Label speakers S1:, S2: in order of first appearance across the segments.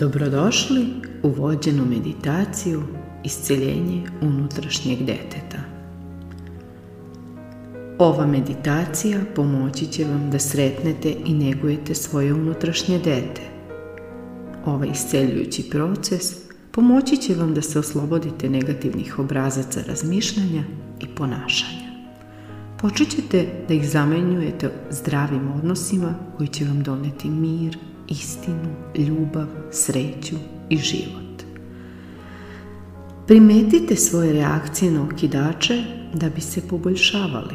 S1: Dobrodošli u vođenu meditaciju Isceljenje unutrašnjeg deteta. Ova meditacija pomoći će vam da sretnete i negujete svoje unutrašnje dete. Ovaj isceljujući proces pomoći će vam da se oslobodite negativnih obrazaca razmišljanja i ponašanja. Počet ćete da ih zamenjujete zdravim odnosima koji će vam doneti mir, istinu, ljubav, sreću i život. Primetite svoje reakcije na okidače da bi se poboljšavali.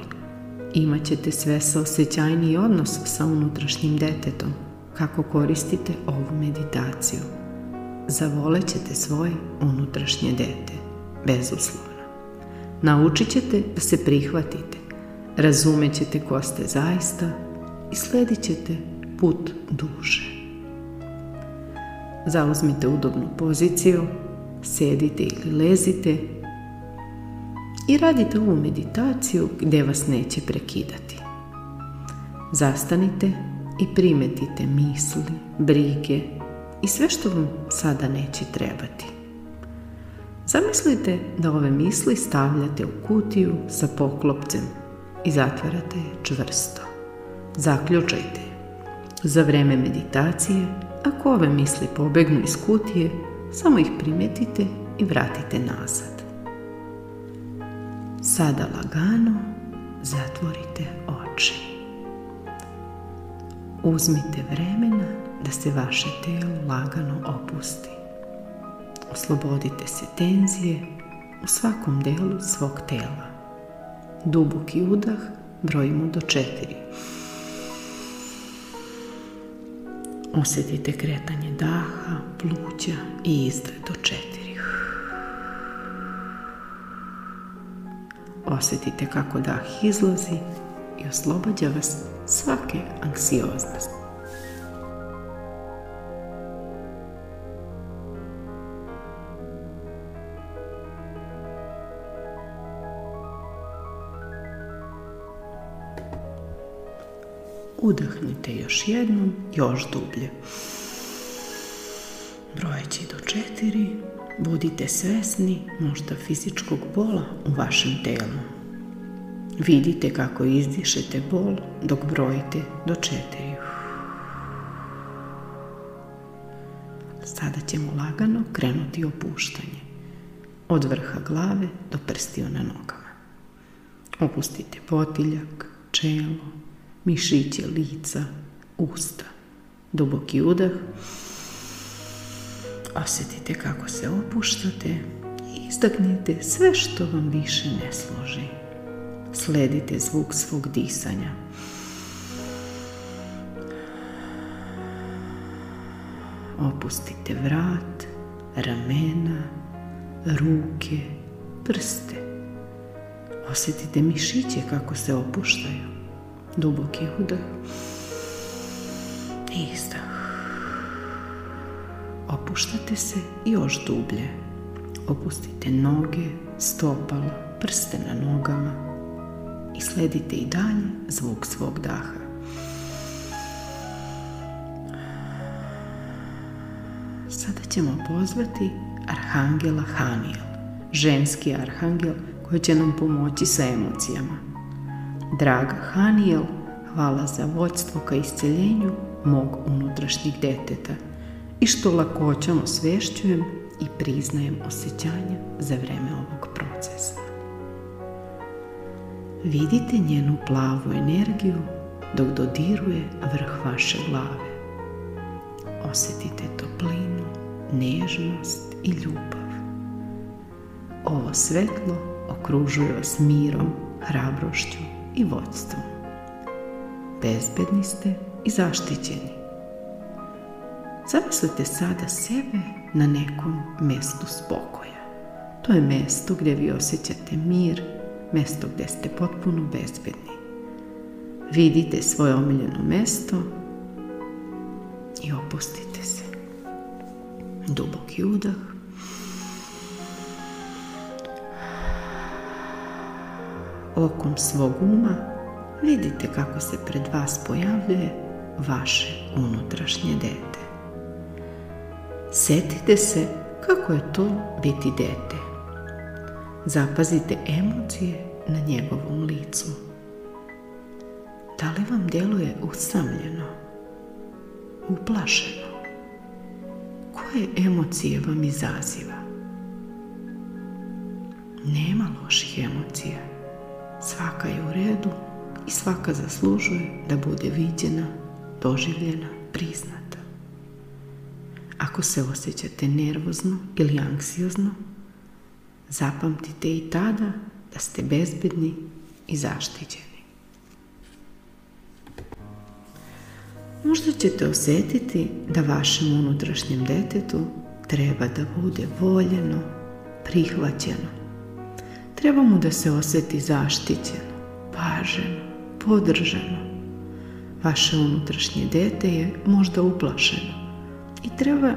S1: Imaćete sve osjećajni odnos sa unutrašnjim detetom kako koristite ovu meditaciju. Zavolećete svoje unutrašnje dete, bezuslovno. Naučit ćete da se prihvatite, razumećete ko ste zaista i sledit ćete put duše. Zauzmite udobnu poziciju, sedite ili lezite i radite ovu meditaciju gdje vas neće prekidati. Zastanite i primetite misli, brige i sve što vam sada neće trebati. Zamislite da ove misli stavljate u kutiju sa poklopcem i zatvarate je čvrsto. Zaključajte. Za vrijeme meditacije ako ove misli pobegnu iz kutije, samo ih primetite i vratite nazad. Sada lagano zatvorite oči. Uzmite vremena da se vaše telo lagano opusti. Oslobodite se tenzije u svakom delu svog tela. Duboki udah brojimo do četiri. Osjetite kretanje daha, pluća i izdre do četiri. Osjetite kako dah izlazi i oslobađa vas svake anksioznosti. Udahnite još jednom, još dublje. Brojeći do četiri, budite svesni možda fizičkog bola u vašem telu. Vidite kako izdišete bol dok brojite do četiri. Sada ćemo lagano krenuti opuštanje. Od vrha glave do prstiju na nogama. Opustite potiljak, čelo, mišiće lica, usta. Duboki udah. Osjetite kako se opuštate i izdagnite sve što vam više ne služi. Sledite zvuk svog disanja. Opustite vrat, ramena, ruke, prste. Osjetite mišiće kako se opuštaju. Duboki udah. izdah. Opuštate se još dublje. Opustite noge, stopala, prste na nogama i sledite i dalje zvuk svog daha. Sada ćemo pozvati Arhangela Hanijel, ženski arhangel koji će nam pomoći sa emocijama. Draga Haniel hvala za vodstvo ka isceljenju mog unutrašnjeg deteta i što lakoćom osvešćujem i priznajem osjećanja za vreme ovog procesa. Vidite njenu plavu energiju dok dodiruje vrh vaše glave. Osjetite toplinu, nežnost i ljubav. Ovo svetlo okružuje vas mirom, hrabrošću i vodstvo. Bezbedni ste i zaštićeni. Zamislite sada sebe na nekom mestu spokoja. To je mesto gdje vi osjećate mir, mesto gdje ste potpuno bezbedni. Vidite svoje omiljeno mesto i opustite se. Duboki udah okom svog uma vidite kako se pred vas pojavljuje vaše unutrašnje dete. Sjetite se kako je to biti dete. Zapazite emocije na njegovom licu. Da li vam djeluje usamljeno, uplašeno? Koje emocije vam izaziva? Nema loših emocija. Svaka je u redu i svaka zaslužuje da bude viđena, doživljena, priznata. Ako se osjećate nervozno ili anksiozno, zapamtite i tada da ste bezbedni i zaštićeni. Možda ćete osjetiti da vašem unutrašnjem detetu treba da bude voljeno, prihvaćeno, Treba mu da se osjeti zaštićeno, paženo, podržano. Vaše unutrašnje dete je možda uplašeno i treba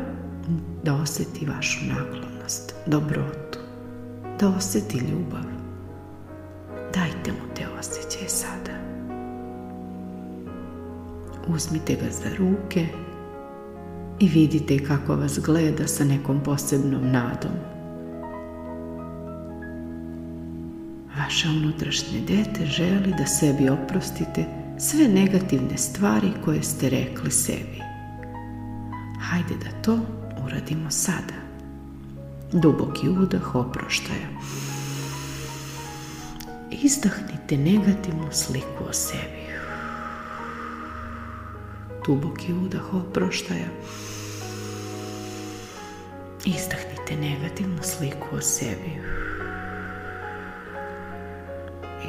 S1: da osjeti vašu naklonost, dobrotu, da osjeti ljubav. Dajte mu te osjećaje sada. Uzmite ga za ruke i vidite kako vas gleda sa nekom posebnom nadom Vaše unutrašnje dete želi da sebi oprostite sve negativne stvari koje ste rekli sebi. Hajde da to uradimo sada. Duboki udah oproštaja. Izdahnite negativnu sliku o sebi. Duboki udah oproštaja. Izdahnite negativnu sliku o sebi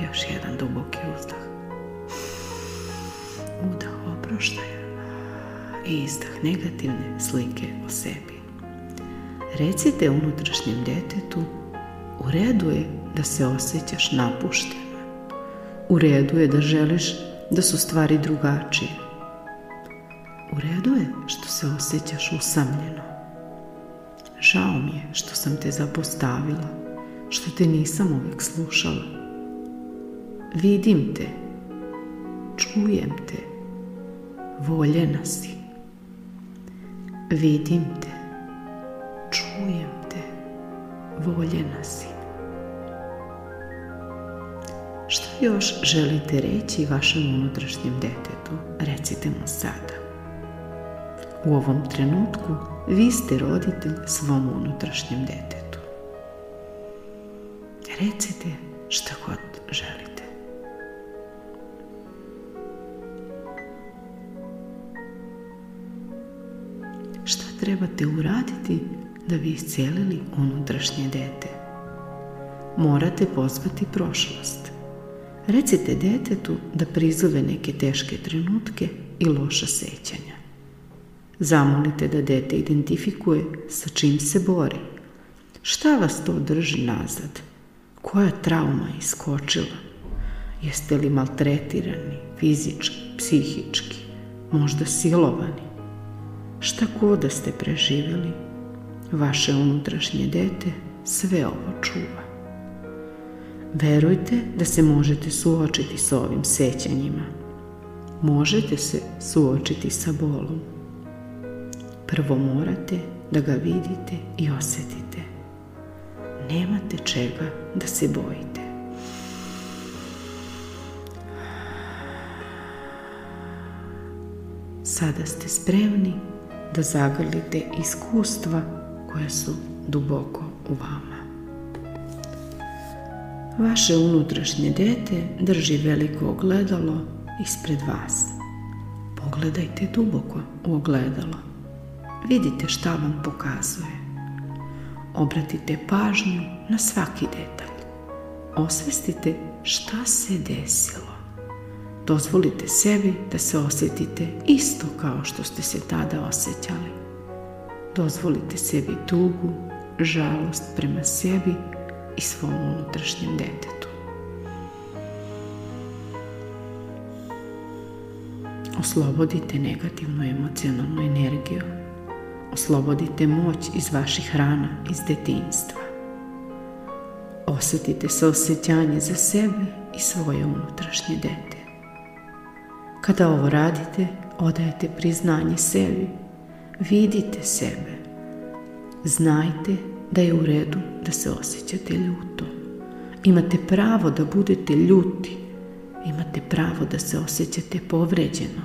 S1: još jedan duboki uzdah. Udah oproštaja. I izdah negativne slike o sebi. Recite unutrašnjem djetetu u redu je da se osjećaš napušteno. U redu je da želiš da su stvari drugačije. U redu je što se osjećaš usamljeno. Žao mi je što sam te zapostavila, što te nisam uvijek slušala. Vidim te, čujem te, voljena si. Vidim te, čujem te, voljena si. Što još želite reći vašem unutrašnjem detetu? Recite mu sada. U ovom trenutku vi ste roditelj svom unutrašnjem detetu. Recite što god želite. trebate uraditi da bi iscijelili unutrašnje dete? Morate pozvati prošlost. Recite detetu da prizove neke teške trenutke i loša sećanja. Zamolite da dete identifikuje sa čim se bori. Šta vas to drži nazad? Koja trauma je iskočila? Jeste li maltretirani, fizički, psihički, možda silovani? šta god da ste preživjeli, vaše unutrašnje dete sve ovo čuva. Verujte da se možete suočiti s ovim sećanjima. Možete se suočiti sa bolom. Prvo morate da ga vidite i osjetite. Nemate čega da se bojite. Sada ste spremni da zagrlite iskustva koja su duboko u vama. Vaše unutrašnje dete drži veliko ogledalo ispred vas. Pogledajte duboko u ogledalo. Vidite šta vam pokazuje. Obratite pažnju na svaki detalj. Osvestite šta se desilo. Dozvolite sebi da se osjetite isto kao što ste se tada osjećali. Dozvolite sebi tugu, žalost prema sebi i svom unutrašnjem detetu. Oslobodite negativnu emocionalnu energiju. Oslobodite moć iz vaših rana iz detinstva. Osjetite se osjećanje za sebe i svoje unutrašnje dete. Kada ovo radite, odajete priznanje sebi. Vidite sebe. Znajte da je u redu da se osjećate ljuto. Imate pravo da budete ljuti. Imate pravo da se osjećate povređeno.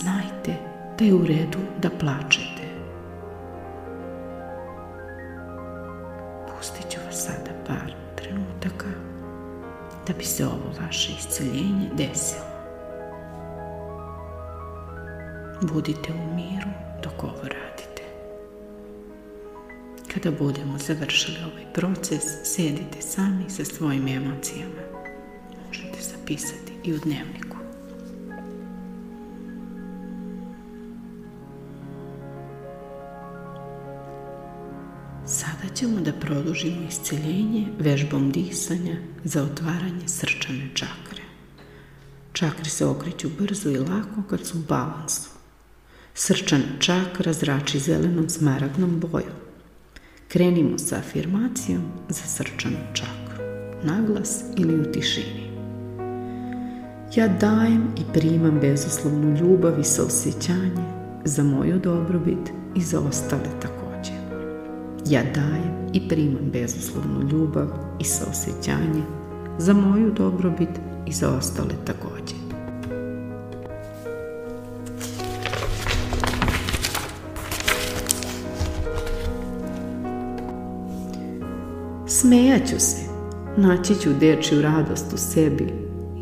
S1: Znajte da je u redu da plačete. Pustit ću vas sada par trenutaka da bi se ovo vaše isceljenje desilo. Budite u miru dok ovo radite. Kada budemo završili ovaj proces, sjedite sami sa svojim emocijama. Možete zapisati i u dnevniku. Sada ćemo da produžimo isceljenje vežbom disanja za otvaranje srčane čakre. Čakre se okreću brzo i lako kad su u balansu. Srčan čak razrači zelenom smaragnom bojom. Krenimo sa afirmacijom za srčanu čakru, naglas ili u tišini. Ja dajem i primam bezoslovnu ljubav i saosjećanje za moju dobrobit i za ostale također. Ja dajem i primam bezoslovnu ljubav i saosjećanje za moju dobrobit i za ostale također. Smejaću se, naći ću dečju radost u sebi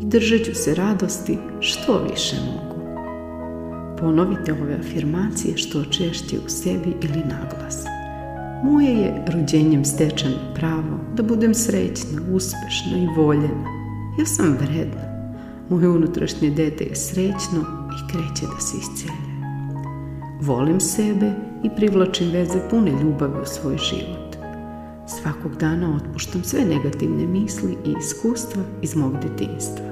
S1: i držat ću se radosti što više mogu. Ponovite ove afirmacije što češće u sebi ili naglas. Moje je rođenjem stečeno pravo da budem srećna, uspešna i voljena. Ja sam vredna. Moje unutrašnje dete je srećno i kreće da se iscelje. Volim sebe i privlačim veze pune ljubavi u svoj život. Svakog dana otpuštam sve negativne misli i iskustva iz mog djetinjstva.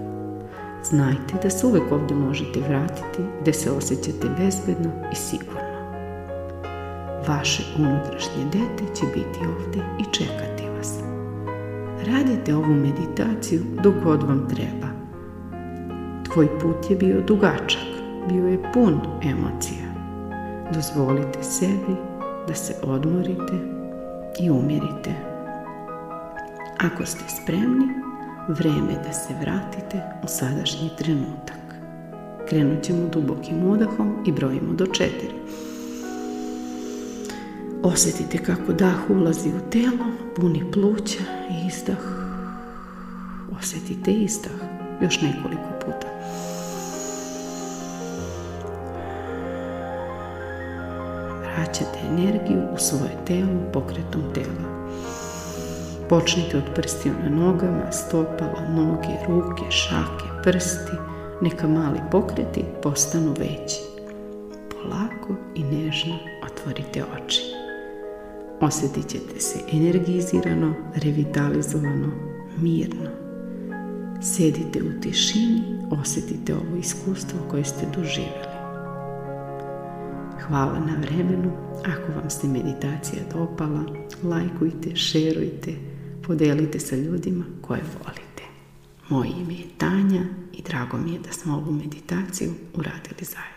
S1: Znajte da se uvijek ovdje možete vratiti gdje se osjećate bezbedno i sigurno. Vaše unutrašnje dete će biti ovdje i čekati vas. Radite ovu meditaciju dok god vam treba. Tvoj put je bio dugačak, bio je pun emocija. Dozvolite sebi da se odmorite i umirite. Ako ste spremni, vrijeme je da se vratite u sadašnji trenutak. Krenut ćemo dubokim udahom i brojimo do četiri. Osjetite kako dah ulazi u telo, puni pluća i izdah. Osjetite izdah još nekoliko puta. vraćate energiju u svoje telo pokretom tela. Počnite od prstiju na nogama, stopala, noge, ruke, šake, prsti. Neka mali pokreti postanu veći. Polako i nežno otvorite oči. Osjetit ćete se energizirano, revitalizovano, mirno. Sjedite u tišini, osjetite ovo iskustvo koje ste doživjeli. Hvala na vremenu. Ako vam se meditacija dopala, lajkujte, šerujte, podelite sa ljudima koje volite. Moje ime je Tanja i drago mi je da smo ovu meditaciju uradili zajedno.